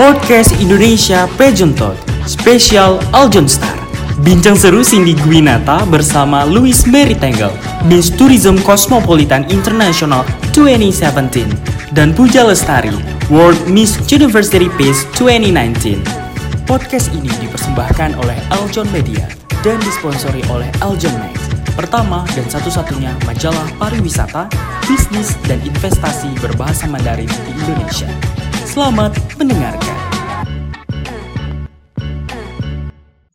Podcast Indonesia Pageant Talk Spesial Aljon Star Bincang seru Cindy Gwinata bersama Louis Mary Tangle Miss Tourism Cosmopolitan International 2017 dan Puja Lestari World Miss University Peace 2019 Podcast ini dipersembahkan oleh Aljon Media dan disponsori oleh Aljon Max Pertama dan satu-satunya majalah pariwisata, bisnis, dan investasi berbahasa Mandarin di Indonesia. Selamat mendengarkan.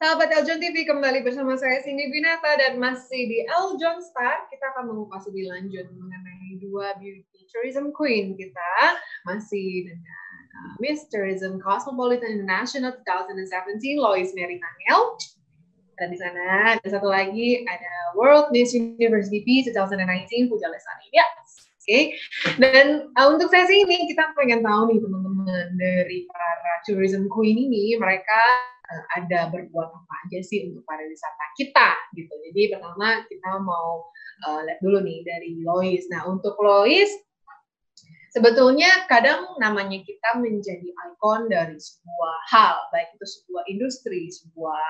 Sahabat Eljon TV kembali bersama saya Cindy Binata dan masih di Eljon Star kita akan mengupas lebih lanjut mengenai dua beauty tourism queen kita masih dengan uh, Miss Tourism Cosmopolitan International 2017 Lois Mary Tangel dan di sana ada satu lagi ada World Miss University Peace 2019 Puja Lesari. Ya. Okay. Dan uh, untuk sesi ini kita pengen tahu nih teman-teman dari para tourism queen ini mereka uh, ada berbuat apa aja sih untuk pariwisata kita gitu. Jadi pertama kita mau uh, lihat dulu nih dari Lois. Nah untuk Lois sebetulnya kadang namanya kita menjadi ikon dari sebuah hal, baik itu sebuah industri, sebuah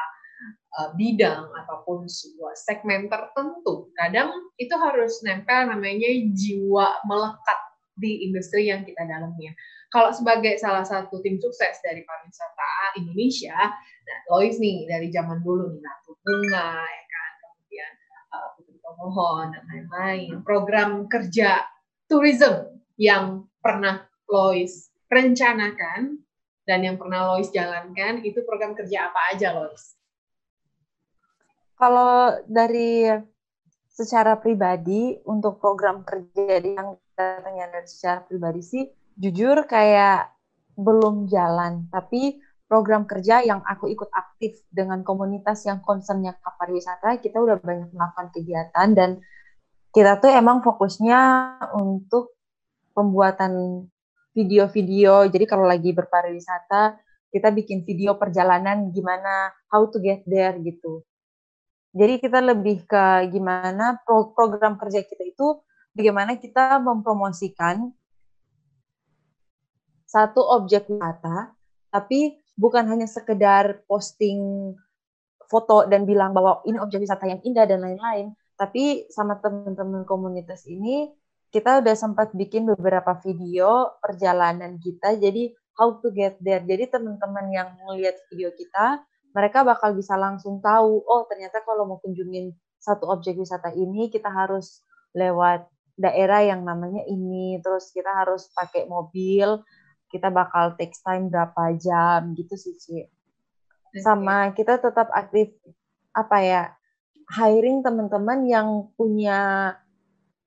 bidang ataupun sebuah segmen tertentu, kadang itu harus nempel namanya jiwa melekat di industri yang kita dalamnya. Kalau sebagai salah satu tim sukses dari pariwisata Indonesia, nah Lois nih dari zaman dulu nih Ratu Bunga, ya kan, kemudian uh, Putri dan lain-lain, program kerja tourism yang pernah Lois rencanakan dan yang pernah Lois jalankan itu program kerja apa aja Lois? Kalau dari secara pribadi untuk program kerja yang datangnya dari secara pribadi sih jujur kayak belum jalan. Tapi program kerja yang aku ikut aktif dengan komunitas yang concernnya ke pariwisata kita udah banyak melakukan kegiatan dan kita tuh emang fokusnya untuk pembuatan video-video. Jadi kalau lagi berpariwisata kita bikin video perjalanan gimana how to get there gitu jadi kita lebih ke gimana pro program kerja kita itu bagaimana kita mempromosikan satu objek wisata, tapi bukan hanya sekedar posting foto dan bilang bahwa ini objek wisata yang indah dan lain-lain, tapi sama teman-teman komunitas ini kita udah sempat bikin beberapa video perjalanan kita jadi how to get there. Jadi teman-teman yang melihat video kita mereka bakal bisa langsung tahu, oh ternyata kalau mau kunjungin satu objek wisata ini kita harus lewat daerah yang namanya ini, terus kita harus pakai mobil, kita bakal take time berapa jam gitu sih, Ci. Sama kita tetap aktif apa ya, hiring teman-teman yang punya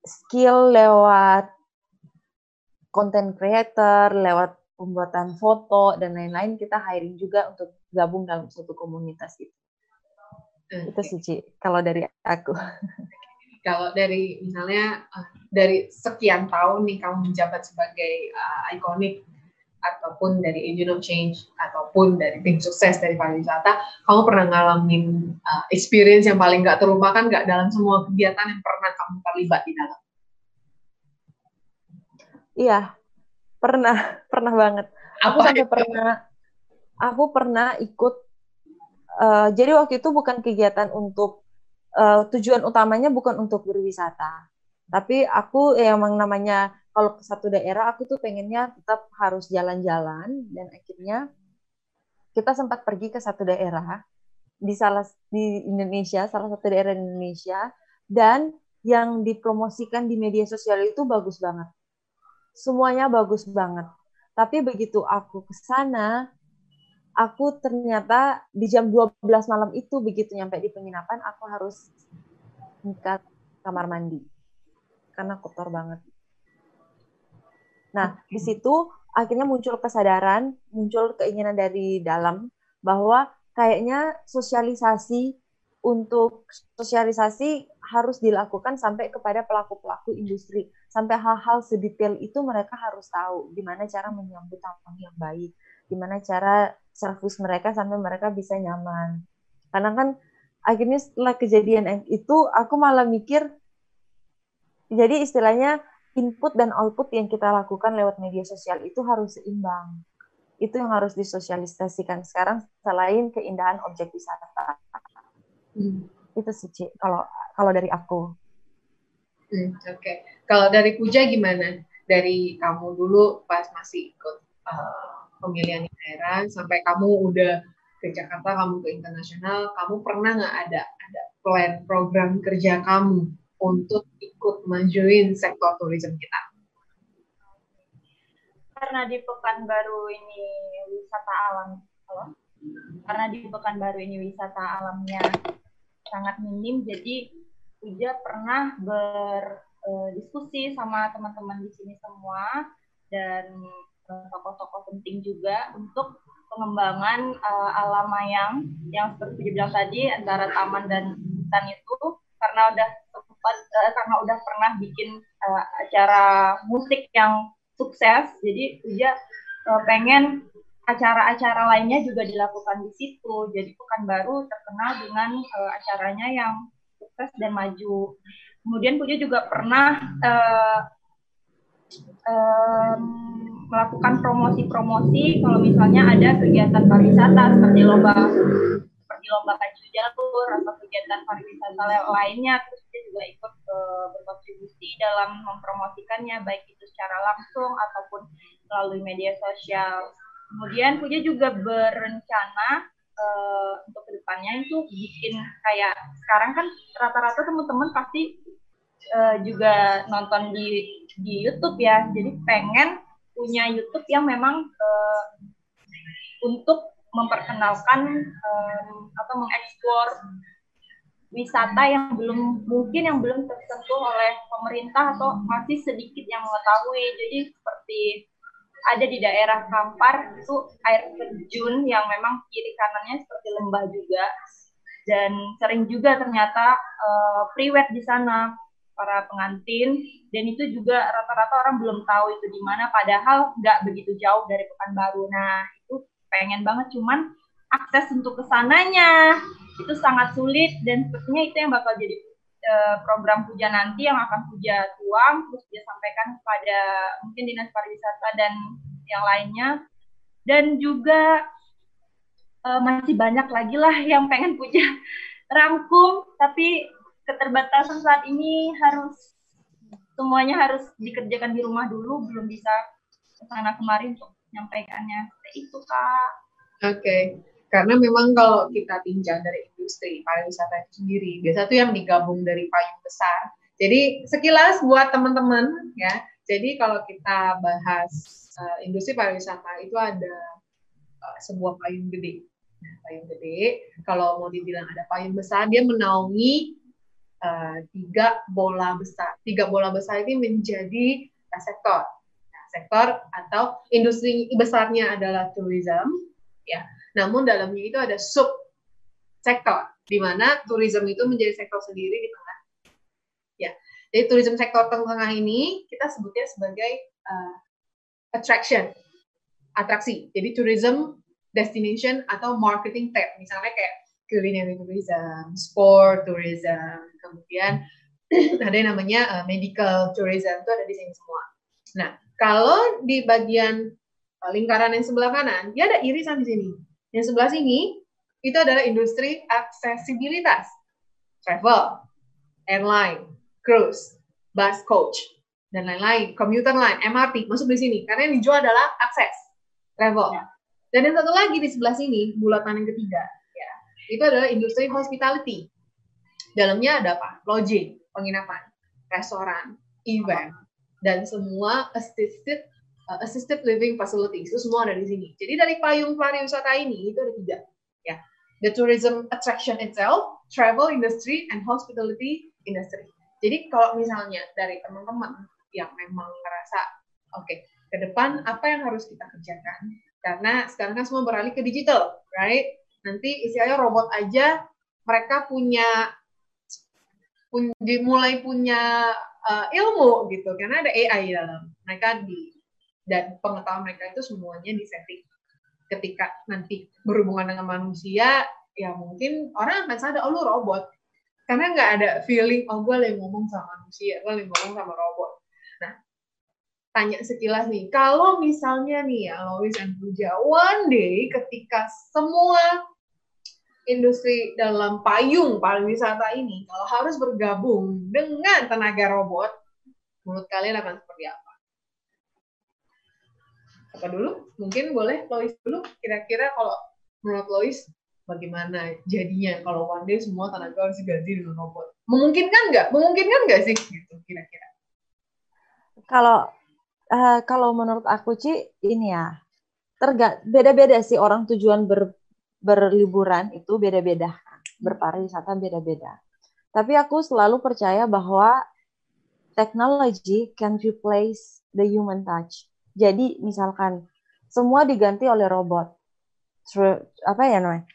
skill lewat content creator, lewat pembuatan foto dan lain-lain kita hiring juga untuk gabung dalam satu komunitas itu. Okay. Itu sih Ci, kalau dari aku. Kalau dari misalnya uh, dari sekian tahun nih kamu menjabat sebagai uh, ikonik ataupun dari Agent of Change ataupun dari tim sukses dari pariwisata, kamu pernah ngalamin uh, experience yang paling nggak terlupakan nggak dalam semua kegiatan yang pernah kamu terlibat di dalam? Iya, pernah, pernah banget. Aku Apa sampai itu? pernah aku pernah ikut uh, jadi waktu itu bukan kegiatan untuk uh, tujuan utamanya bukan untuk berwisata tapi aku ya emang namanya kalau ke satu daerah aku tuh pengennya tetap harus jalan-jalan dan akhirnya kita sempat pergi ke satu daerah di salah di Indonesia salah satu daerah di Indonesia dan yang dipromosikan di media sosial itu bagus banget semuanya bagus banget tapi begitu aku ke sana aku ternyata di jam 12 malam itu begitu nyampe di penginapan aku harus ke kamar mandi karena kotor banget. Nah, di situ akhirnya muncul kesadaran, muncul keinginan dari dalam bahwa kayaknya sosialisasi untuk sosialisasi harus dilakukan sampai kepada pelaku-pelaku industri. Sampai hal-hal sedetail itu mereka harus tahu gimana cara menyambut tamu yang baik, gimana cara servis mereka sampai mereka bisa nyaman. Karena kan akhirnya setelah kejadian itu aku malah mikir jadi istilahnya input dan output yang kita lakukan lewat media sosial itu harus seimbang. itu yang harus disosialisasikan sekarang selain keindahan objek wisata. Hmm. Itu sih kalau kalau dari aku. Hmm, Oke, okay. Kalau dari Puja gimana? Dari kamu dulu pas masih ikut uh, pemilihan daerah sampai kamu udah ke Jakarta, kamu ke internasional, kamu pernah nggak ada ada plan program kerja kamu untuk ikut majuin sektor turisme kita? karena di Pekanbaru ini wisata alam halo? karena di Pekanbaru ini wisata alamnya sangat minim jadi Uja pernah eh, sama teman-teman di sini semua dan eh, tokoh-tokoh penting juga untuk pengembangan uh, alam mayang yang seperti dibilang tadi antara taman dan hutan itu karena udah sempat uh, karena udah pernah bikin uh, acara musik yang sukses. Jadi Uja uh, pengen acara-acara lainnya juga dilakukan di situ. Jadi baru terkenal dengan uh, acaranya yang sukses dan maju kemudian Puja juga pernah uh, um, melakukan promosi-promosi kalau misalnya ada kegiatan pariwisata seperti lomba seperti lomba baju jalur atau kegiatan pariwisata lainnya terus dia juga ikut uh, berkontribusi dalam mempromosikannya baik itu secara langsung ataupun melalui media sosial. Kemudian Puja juga berencana uh, untuk ke depannya itu bikin kayak sekarang kan rata-rata teman-teman pasti uh, juga nonton di di YouTube ya. Jadi pengen punya YouTube yang memang uh, untuk memperkenalkan um, atau mengeksplor wisata yang belum mungkin yang belum tersentuh oleh pemerintah atau masih sedikit yang mengetahui. Jadi seperti ada di daerah Kampar itu air terjun yang memang kiri kanannya seperti lembah juga dan sering juga ternyata uh, priwet di sana para pengantin dan itu juga rata-rata orang belum tahu itu di mana padahal nggak begitu jauh dari Pekanbaru. Nah itu pengen banget cuman akses untuk ke sananya itu sangat sulit dan sepertinya itu yang bakal jadi program puja nanti yang akan puja tuang terus dia sampaikan kepada mungkin dinas pariwisata dan yang lainnya. Dan juga uh, masih banyak lagi lah yang pengen puja rangkum tapi keterbatasan saat ini harus semuanya harus dikerjakan di rumah dulu belum bisa ke sana kemari untuk menyampaikannya itu kak. Oke. okay. Karena memang kalau kita tinjau dari industri pariwisata sendiri biasa tuh yang digabung dari payung besar. Jadi sekilas buat teman-teman ya. Jadi kalau kita bahas uh, industri pariwisata itu ada uh, sebuah payung gede. Nah, payung gede kalau mau dibilang ada payung besar dia menaungi uh, tiga bola besar. Tiga bola besar ini menjadi sektor. Sektor atau industri besarnya adalah tourism ya. Namun dalamnya itu ada sub sektor di mana tourism itu menjadi sektor sendiri di tengah ya. Jadi tourism sektor tengah ini kita sebutnya sebagai uh, attraction atraksi. Jadi tourism destination atau marketing tab misalnya kayak culinary tourism sport tourism kemudian ada yang namanya uh, medical tourism itu ada di sini semua. Nah kalau di bagian lingkaran yang sebelah kanan, dia ada irisan di sini. Yang sebelah sini, itu adalah industri aksesibilitas. Travel, airline, cruise, bus coach, dan lain-lain. Commuter line, MRT, masuk di sini. Karena yang dijual adalah akses, travel. Ya. Dan yang satu lagi di sebelah sini, bulatan yang ketiga, ya, itu adalah industri hospitality. Dalamnya ada apa? Lodging, penginapan, restoran, event, dan semua assisted uh, assisted living facilities itu semua ada di sini. Jadi dari payung pariwisata ini itu ada tiga, ya. The tourism attraction itself, travel industry, and hospitality industry. Jadi kalau misalnya dari teman-teman yang memang merasa, oke, okay, ke depan apa yang harus kita kerjakan? Karena sekarang kan semua beralih ke digital, right? Nanti istilahnya robot aja mereka punya, pun, mulai punya uh, ilmu gitu karena ada AI dalam mereka di dan pengetahuan mereka itu semuanya di setting ketika nanti berhubungan dengan manusia ya mungkin orang akan sadar oh lu robot. Karena nggak ada feeling oh gue lagi ngomong sama manusia gue lagi ngomong sama robot. Nah tanya sekilas nih, kalau misalnya nih ya Lois and Puja, one day ketika semua industri dalam payung pariwisata ini kalau harus bergabung dengan tenaga robot, menurut kalian akan seperti apa? Apa dulu? Mungkin boleh Lois dulu. Kira-kira kalau menurut Lois bagaimana jadinya kalau one day semua tenaga harus diganti dengan robot? Memungkinkan nggak? Memungkinkan nggak sih gitu kira-kira? Kalau uh, kalau menurut aku Ci ini ya terga beda-beda sih orang tujuan ber berliburan itu beda-beda, berpariwisata beda-beda. Tapi aku selalu percaya bahwa technology can replace the human touch. Jadi misalkan semua diganti oleh robot, apa ya namanya,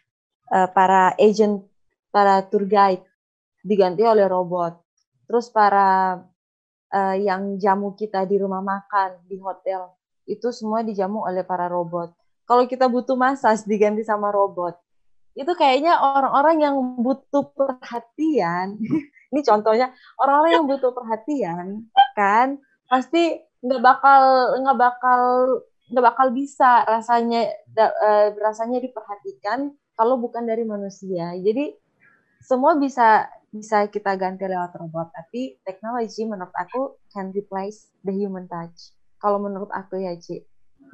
uh, para agent, para tour guide diganti oleh robot. Terus para uh, yang jamu kita di rumah makan, di hotel, itu semua dijamu oleh para robot. Kalau kita butuh massage diganti sama robot. Itu kayaknya orang-orang yang butuh perhatian ini contohnya orang-orang yang butuh perhatian kan pasti nggak bakal nggak bakal nggak bakal bisa rasanya da, uh, rasanya diperhatikan kalau bukan dari manusia. Jadi semua bisa bisa kita ganti lewat robot tapi teknologi menurut aku can replace the human touch. Kalau menurut aku ya Ci.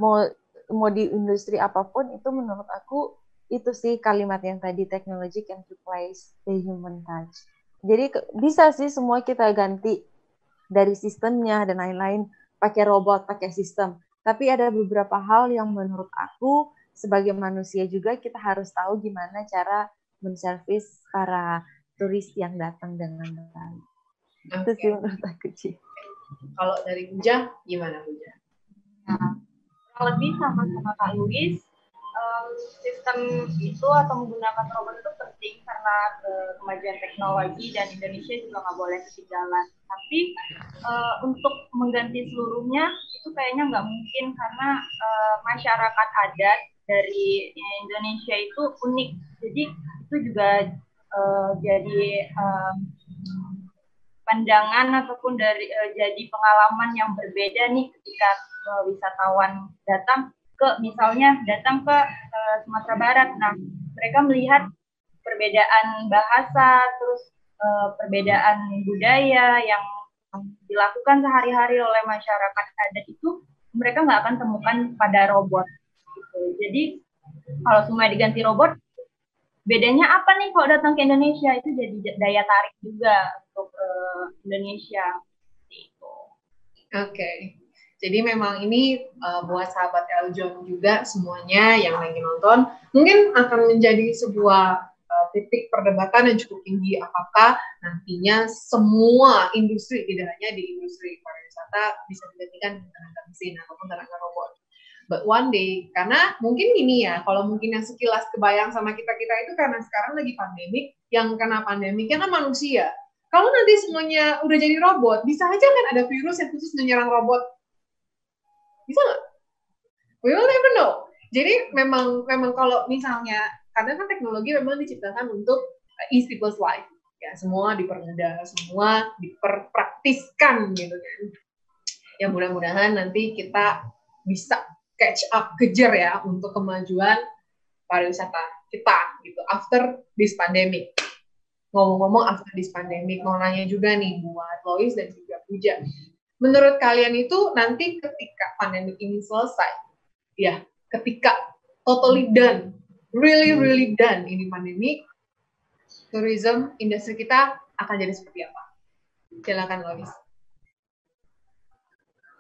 Mau mau di industri apa pun itu menurut aku itu sih kalimat yang tadi technology can replace the human touch. Jadi bisa sih semua kita ganti dari sistemnya dan lain-lain pakai robot, pakai sistem. Tapi ada beberapa hal yang menurut aku sebagai manusia juga kita harus tahu gimana cara menservis para turis yang datang dengan baik. Okay. Itu sih menurut aku sih. Kalau dari Puja, gimana Puja? Nah, lebih sama sama Kak Luis um, sistem itu atau menggunakan robot itu penting karena uh, kemajuan teknologi dan Indonesia juga nggak boleh ketinggalan. Tapi uh, untuk mengganti seluruhnya itu kayaknya nggak mungkin karena uh, masyarakat adat dari Indonesia itu unik. Jadi itu juga uh, jadi pandangan ataupun dari uh, jadi pengalaman yang berbeda nih ketika wisatawan datang ke misalnya datang ke uh, Sumatera Barat. Nah, mereka melihat perbedaan bahasa, terus uh, perbedaan budaya yang dilakukan sehari-hari oleh masyarakat adat itu mereka nggak akan temukan pada robot. Gitu. Jadi kalau semua diganti robot, bedanya apa nih kalau datang ke Indonesia itu jadi daya tarik juga untuk uh, Indonesia. Oke. Okay. Jadi memang ini uh, buat sahabat Eljon juga semuanya yang lagi nonton mungkin akan menjadi sebuah uh, titik perdebatan yang cukup tinggi apakah nantinya semua industri tidak hanya di industri pariwisata bisa digantikan tenaga mesin ataupun tenaga robot. But one day, karena mungkin gini ya, kalau mungkin yang sekilas kebayang sama kita-kita itu karena sekarang lagi pandemik, yang kena pandemik kan manusia. Kalau nanti semuanya udah jadi robot, bisa aja kan ada virus yang khusus menyerang robot bisa nggak? We will never know. Jadi memang memang kalau misalnya karena kan teknologi memang diciptakan untuk ease people's life ya semua dipermudah semua diperpraktiskan gitu kan ya mudah-mudahan nanti kita bisa catch up kejar ya untuk kemajuan pariwisata kita gitu after this pandemic ngomong-ngomong after this pandemic mau nanya juga nih buat Lois dan juga Puja menurut kalian itu nanti ketika pandemi ini selesai, ya, ketika totally done, really hmm. really done ini pandemi, tourism industri kita akan jadi seperti apa? Silakan Lois.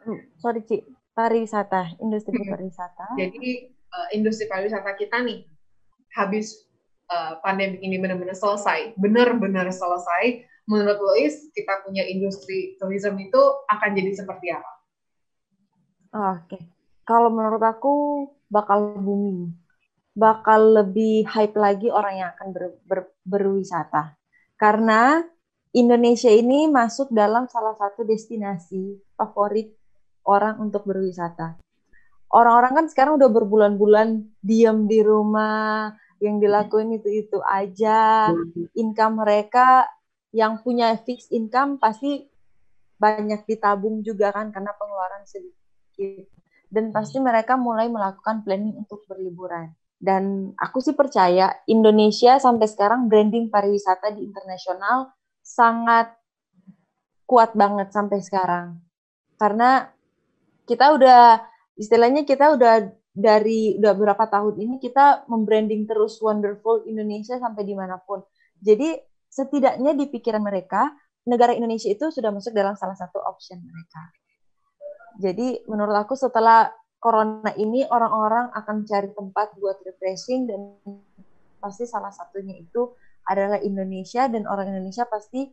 Hmm, sorry Ci, pariwisata, industri hmm. pariwisata. Jadi uh, industri pariwisata kita nih habis uh, pandemi ini benar-benar selesai, benar-benar selesai, menurut Lois kita punya industri tourism itu akan jadi seperti apa? Oke, okay. kalau menurut aku bakal booming, bakal lebih hype lagi orang yang akan ber, ber, berwisata karena Indonesia ini masuk dalam salah satu destinasi favorit orang untuk berwisata. Orang-orang kan sekarang udah berbulan-bulan diam di rumah, yang dilakuin itu-itu aja. Income mereka yang punya fixed income pasti banyak ditabung juga kan karena pengeluaran sedikit. Dan pasti mereka mulai melakukan planning untuk berliburan. Dan aku sih percaya Indonesia sampai sekarang branding pariwisata di internasional sangat kuat banget sampai sekarang. Karena kita udah istilahnya kita udah dari udah beberapa tahun ini kita membranding terus wonderful Indonesia sampai di mana pun. Jadi setidaknya di pikiran mereka negara Indonesia itu sudah masuk dalam salah satu option mereka. Jadi menurut aku setelah corona ini orang-orang akan cari tempat buat refreshing dan pasti salah satunya itu adalah Indonesia. Dan orang Indonesia pasti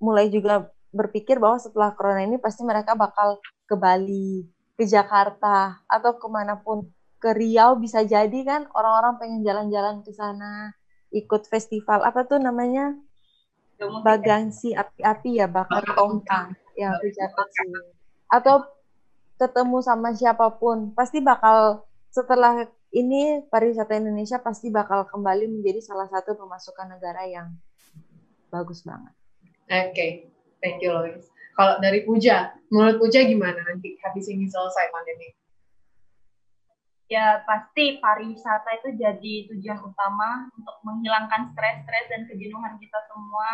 mulai juga berpikir bahwa setelah corona ini pasti mereka bakal ke Bali, ke Jakarta atau ke mana pun ke Riau bisa jadi kan. Orang-orang pengen jalan-jalan ke sana ikut festival apa tuh namanya Bagangsi api-api ya bakar tongkang ya aku sih atau ketemu sama siapa pun pasti bakal setelah ini pariwisata Indonesia pasti bakal kembali menjadi salah satu pemasukan negara yang bagus banget. Oke, okay. thank you Lois. Kalau dari Puja, menurut Puja gimana nanti habis ini selesai pandemi? Ya pasti pariwisata itu jadi tujuan utama untuk menghilangkan stres-stres dan kejenuhan kita semua.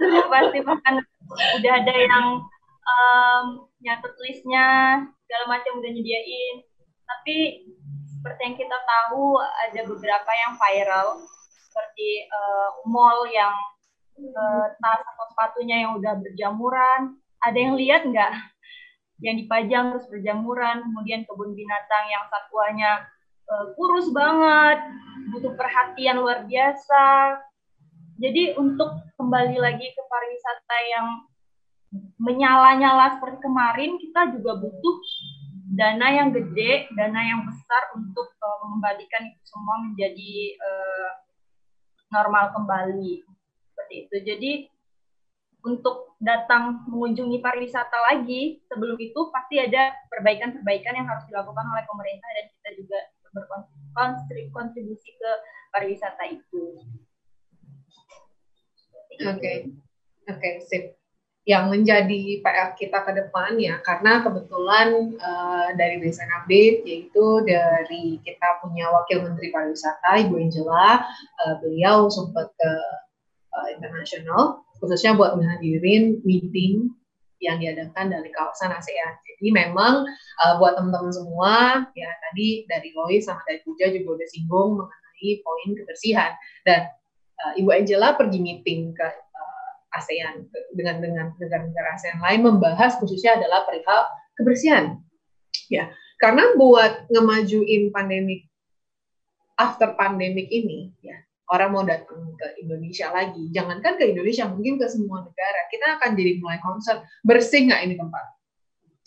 Ya, pasti bahkan udah ada yang um, nyatet listnya segala macam udah nyediain. Tapi seperti yang kita tahu ada beberapa yang viral seperti uh, mall yang uh, tas atau sepatunya yang udah berjamuran. Ada yang lihat nggak yang dipajang terus berjamuran, kemudian kebun binatang yang satwanya uh, kurus banget, butuh perhatian luar biasa. Jadi untuk kembali lagi ke pariwisata yang menyala-nyala seperti kemarin, kita juga butuh dana yang gede, dana yang besar untuk uh, mengembalikan itu semua menjadi uh, normal kembali seperti itu. Jadi untuk datang mengunjungi pariwisata lagi, sebelum itu pasti ada perbaikan-perbaikan yang harus dilakukan oleh pemerintah dan kita juga berkontribusi ke pariwisata itu. Oke, okay. oke, okay, sip. Yang menjadi PR kita ke depan ya, karena kebetulan uh, dari Desain Update, yaitu dari kita punya Wakil Menteri Pariwisata, Ibu Angela, uh, beliau sempat ke uh, internasional khususnya buat menghadirin meeting yang diadakan dari kawasan ASEAN. Jadi memang uh, buat teman-teman semua, ya tadi dari Lois sama dari Puja juga udah singgung mengenai poin kebersihan. Dan uh, Ibu Angela pergi meeting ke uh, ASEAN dengan dengan negara-negara ASEAN lain membahas khususnya adalah perihal kebersihan. Ya, karena buat ngemajuin pandemik after pandemic ini, ya orang mau datang ke Indonesia lagi, jangankan ke Indonesia, mungkin ke semua negara, kita akan jadi mulai concern bersih nggak ini tempat.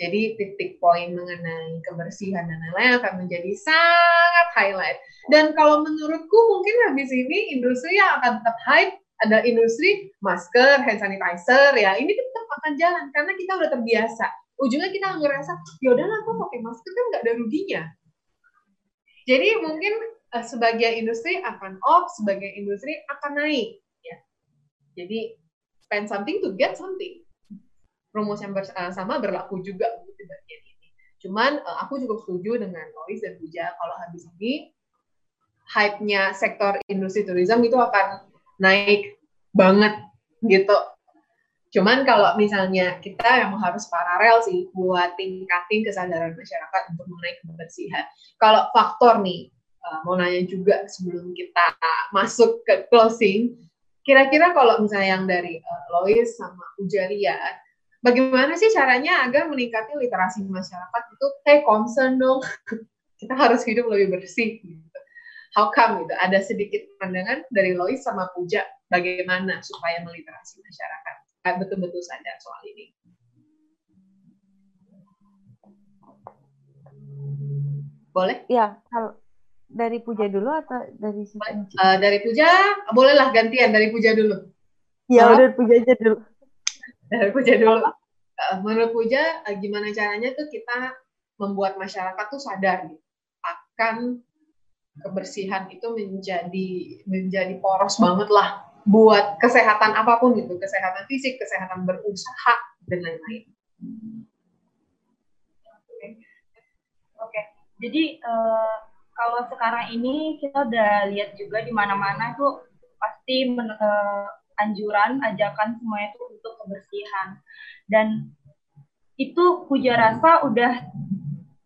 Jadi titik poin mengenai kebersihan dan lain-lain akan menjadi sangat highlight. Dan kalau menurutku mungkin habis ini industri yang akan tetap hype ada industri masker, hand sanitizer ya. Ini tetap akan jalan karena kita udah terbiasa. Ujungnya kita ngerasa, ya udahlah aku pakai masker kan nggak ada ruginya. Jadi mungkin uh, sebagai industri akan off, sebagai industri akan naik. Ya. Jadi spend something to get something. Promosi yang eh, berlaku juga untuk bagian ini. Cuman uh, aku cukup setuju dengan Lois dan Puja kalau habis ini hype-nya sektor industri tourism itu akan naik banget gitu. Cuman kalau misalnya kita yang harus paralel sih buat tingkatin kesadaran masyarakat untuk mengenai kebersihan. Kalau faktor nih uh, mau nanya juga sebelum kita masuk ke closing. Kira-kira kalau misalnya yang dari uh, Lois sama Ujalia, bagaimana sih caranya agar meningkatkan literasi masyarakat itu hey concern dong, kita harus hidup lebih bersih. Gitu. How come gitu? Ada sedikit pandangan dari Lois sama Puja bagaimana supaya meliterasi masyarakat betul-betul sadar soal ini. Boleh? Ya, kalau dari Puja dulu atau dari uh, dari Puja bolehlah gantian dari Puja dulu. Ya udah Puja aja dulu. Dari Puja dulu. Uh, menurut Puja uh, gimana caranya tuh kita membuat masyarakat tuh sadar gitu, akan kebersihan itu menjadi menjadi poros banget lah buat kesehatan apa pun gitu, kesehatan fisik, kesehatan berusaha dan lain-lain. Oke, jadi uh, kalau sekarang ini kita udah lihat juga di mana-mana tuh pasti men, uh, anjuran, ajakan semuanya itu untuk kebersihan dan itu puja rasa udah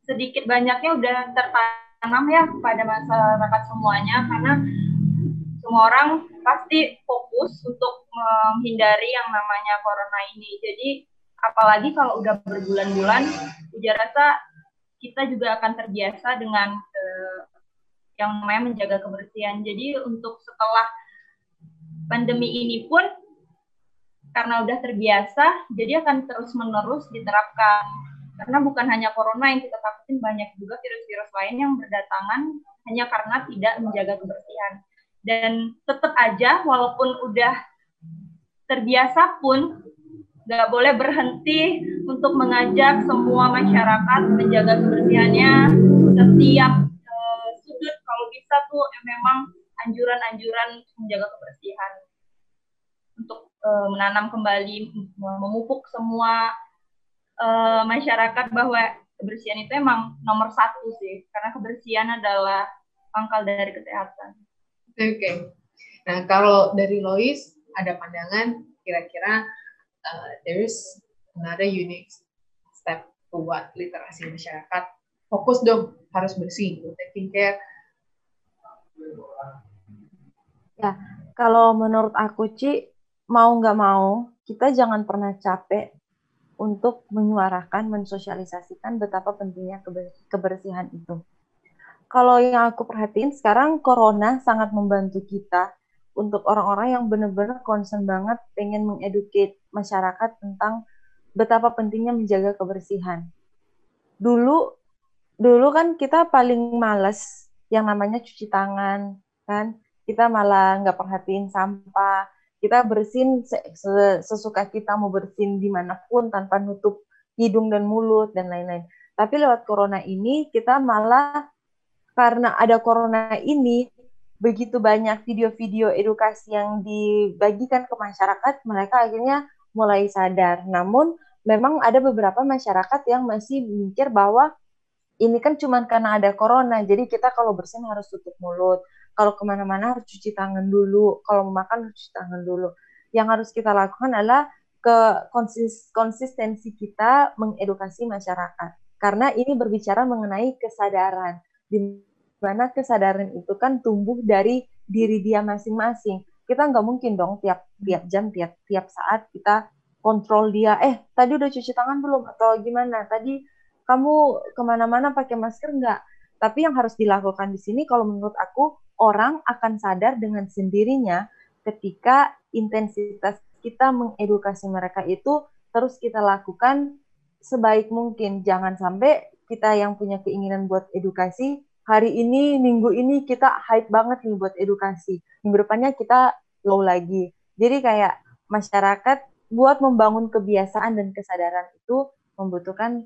sedikit banyaknya udah tertanam ya pada masyarakat semuanya karena semua orang pasti fokus untuk menghindari yang namanya corona ini. Jadi apalagi kalau udah berbulan-bulan, ujar rasa kita juga akan terbiasa dengan yang namanya menjaga kebersihan. Jadi untuk setelah pandemi ini pun karena udah terbiasa, jadi akan terus-menerus diterapkan. Karena bukan hanya corona yang kita takutin, banyak juga virus-virus lain yang berdatangan hanya karena tidak menjaga kebersihan. Dan tetap aja, walaupun udah terbiasa pun, nggak boleh berhenti untuk mengajak semua masyarakat menjaga kebersihannya setiap bisa tuh ya memang anjuran-anjuran menjaga kebersihan untuk uh, menanam kembali memupuk semua uh, masyarakat bahwa kebersihan itu emang nomor satu sih karena kebersihan adalah pangkal dari kesehatan. Oke, okay. nah kalau dari Lois ada pandangan kira-kira uh, there is another unique step buat literasi masyarakat. Fokus dong, harus bersih, taking care. Ya, kalau menurut aku, Ci, mau nggak mau, kita jangan pernah capek untuk menyuarakan, mensosialisasikan betapa pentingnya kebersihan itu. Kalau yang aku perhatiin sekarang corona sangat membantu kita untuk orang-orang yang benar-benar concern banget pengen mengeduket masyarakat tentang betapa pentingnya menjaga kebersihan. Dulu dulu kan kita paling males yang namanya cuci tangan kan? Kita malah nggak perhatiin sampah. Kita bersin sesuka kita mau bersin di mana pun tanpa nutup hidung dan mulut dan lain-lain. Tapi lewat corona ini kita malah karena ada corona ini begitu banyak video-video edukasi yang dibagikan ke masyarakat, mereka akhirnya mulai sadar. Namun memang ada beberapa masyarakat yang masih mikir bahwa ini kan cuma karena ada corona, jadi kita kalau bersin harus tutup mulut. Kalau ke mana-mana harus cuci tangan dulu. Kalau makan harus cuci tangan dulu. Yang harus kita lakukan adalah ke konsis konsistensi kita mengedukasi masyarakat. Karena ini berbicara mengenai kesadaran. Di mana kesadaran itu kan tumbuh dari diri dia masing-masing. Kita nggak mungkin dong tiap tiap jam, tiap tiap saat kita kontrol dia. Eh, tadi udah cuci tangan belum? Atau gimana? Tadi kamu ke mana-mana pakai masker nggak? Tapi yang harus dilakukan di sini, kalau menurut aku, orang akan sadar dengan sendirinya ketika intensitas kita mengedukasi mereka itu terus kita lakukan sebaik mungkin. Jangan sampai kita yang punya keinginan buat edukasi hari ini minggu ini kita hype banget nih buat edukasi minggu depannya kita low lagi jadi kayak masyarakat buat membangun kebiasaan dan kesadaran itu membutuhkan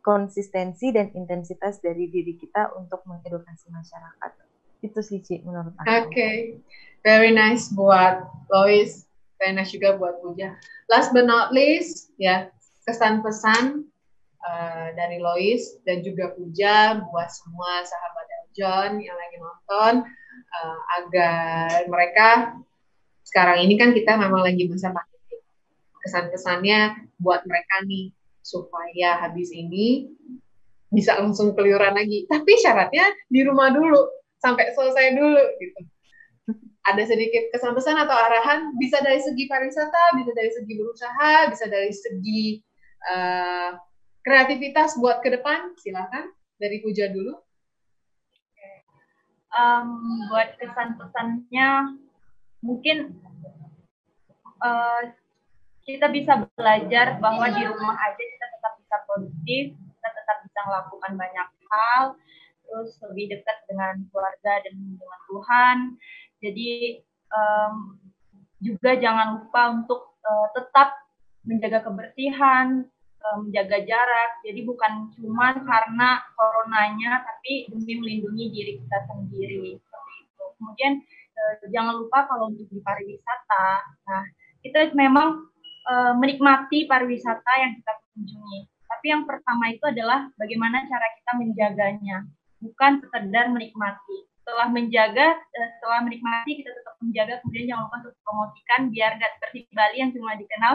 konsistensi dan intensitas dari diri kita untuk mengedukasi masyarakat itu sih Ci, menurut aku. Oke, okay. very nice buat Lois, very nice juga buat Puja. Last but not least, ya kesan pesan uh, dari Lois dan juga Puja buat semua sahabat John yang lagi nonton uh, agar mereka sekarang ini kan kita memang lagi masa pandemi. Kesan-kesannya buat mereka nih supaya habis ini bisa langsung keluyuran lagi. Tapi syaratnya di rumah dulu sampai selesai dulu gitu. Ada sedikit kesan pesan atau arahan bisa dari segi pariwisata, bisa dari segi berusaha, bisa dari segi uh, kreativitas buat ke depan silakan dari Puja dulu um, buat kesan-pesannya mungkin uh, kita bisa belajar bahwa di rumah aja bisa produktif kita tetap bisa melakukan banyak hal terus lebih dekat dengan keluarga dan dengan Tuhan jadi um, juga jangan lupa untuk uh, tetap menjaga kebersihan menjaga jarak. Jadi bukan cuma karena coronanya, tapi demi melindungi diri kita sendiri. Seperti itu. Kemudian uh, jangan lupa kalau untuk di pariwisata, nah kita memang uh, menikmati pariwisata yang kita kunjungi. Tapi yang pertama itu adalah bagaimana cara kita menjaganya, bukan sekedar menikmati. Setelah menjaga, uh, setelah menikmati kita tetap menjaga, kemudian jangan lupa untuk promosikan biar nggak seperti Bali yang cuma dikenal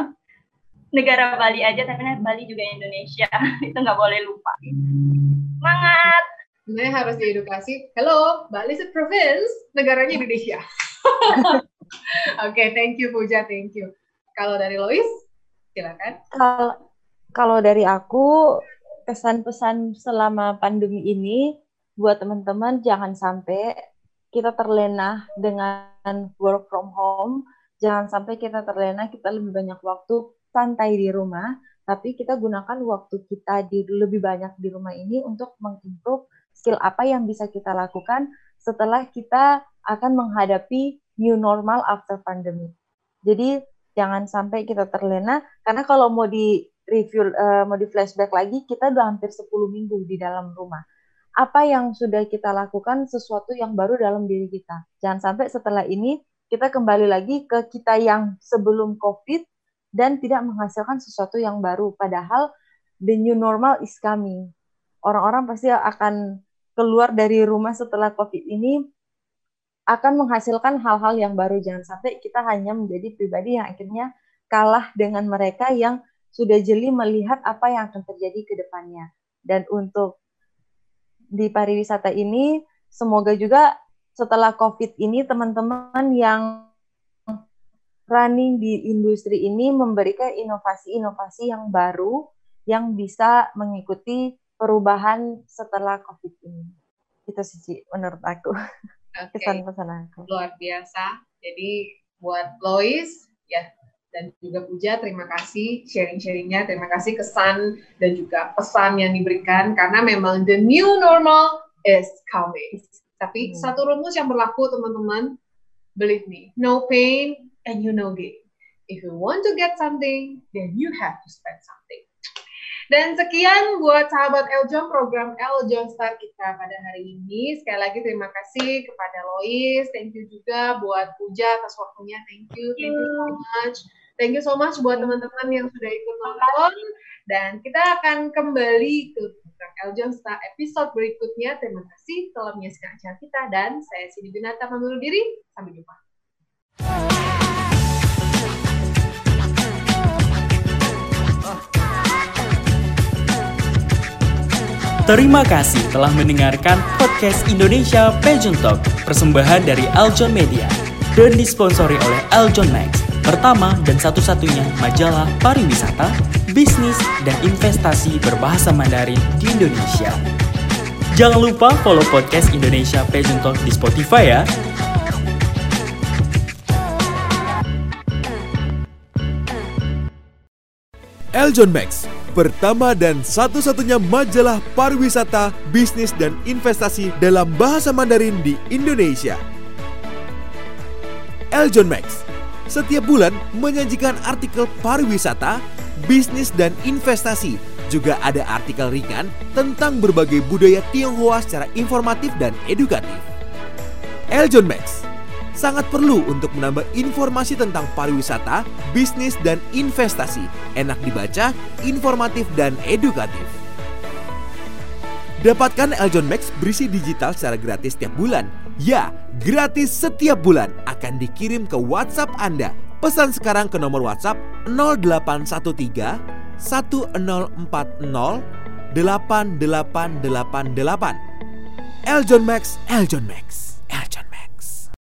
negara Bali aja, tapi Bali juga Indonesia. itu nggak boleh lupa. Semangat! sebenarnya harus diedukasi. Hello, Bali is a province, negaranya Indonesia. Oke, okay, thank you Puja, thank you. Kalau dari Lois, silakan. Kalau kalau dari aku pesan-pesan selama pandemi ini buat teman-teman jangan sampai kita terlena dengan work from home, jangan sampai kita terlena kita lebih banyak waktu santai di rumah, tapi kita gunakan waktu kita di lebih banyak di rumah ini untuk mengimprove skill apa yang bisa kita lakukan setelah kita akan menghadapi new normal after pandemic. Jadi jangan sampai kita terlena karena kalau mau di review uh, mau di flashback lagi kita udah hampir 10 minggu di dalam rumah. Apa yang sudah kita lakukan sesuatu yang baru dalam diri kita. Jangan sampai setelah ini kita kembali lagi ke kita yang sebelum Covid dan tidak menghasilkan sesuatu yang baru padahal the new normal is coming orang-orang pasti akan keluar dari rumah setelah COVID ini akan menghasilkan hal-hal yang baru. Jangan sampai kita hanya menjadi pribadi yang akhirnya kalah dengan mereka yang sudah jeli melihat apa yang akan terjadi ke depannya. Dan untuk di pariwisata ini, semoga juga setelah COVID ini teman-teman yang running di industri ini memberikan inovasi-inovasi yang baru yang bisa mengikuti perubahan setelah COVID ini. Itu sih menurut aku. Okay. Pesan-pesan aku. Luar biasa. Jadi buat Lois ya dan juga Puja terima kasih sharing-sharingnya, terima kasih kesan dan juga pesan yang diberikan karena memang the new normal is coming. Tapi hmm. satu rumus yang berlaku teman-teman, believe me, no pain and you no gain. If you want to get something, then you have to spend something. Dan sekian buat sahabat Eljon program Eljon Star kita pada hari ini. Sekali lagi terima kasih kepada Lois, thank you juga buat Puja atas waktunya, thank you, thank you so much. Thank you so much buat teman-teman yang sudah ikut nonton. Dan kita akan kembali ke program Eljon Star episode berikutnya. Terima kasih telah menyaksikan acara kita dan saya Sini Binata pamit diri. Sampai jumpa. Terima kasih telah mendengarkan podcast Indonesia Pageant Talk, persembahan dari Aljon Media dan disponsori oleh Aljon Max, pertama dan satu-satunya majalah pariwisata, bisnis, dan investasi berbahasa Mandarin di Indonesia. Jangan lupa follow podcast Indonesia Pageant Talk di Spotify ya. Eljon Max pertama dan satu-satunya majalah pariwisata, bisnis, dan investasi dalam bahasa Mandarin di Indonesia. Eljon Max setiap bulan menyajikan artikel pariwisata, bisnis, dan investasi. Juga ada artikel ringan tentang berbagai budaya Tionghoa secara informatif dan edukatif. Eljon Max sangat perlu untuk menambah informasi tentang pariwisata, bisnis, dan investasi. Enak dibaca, informatif, dan edukatif. Dapatkan Eljon Max berisi digital secara gratis setiap bulan. Ya, gratis setiap bulan akan dikirim ke WhatsApp Anda. Pesan sekarang ke nomor WhatsApp 0813 1040 8888. Eljon Max, Eljon Max.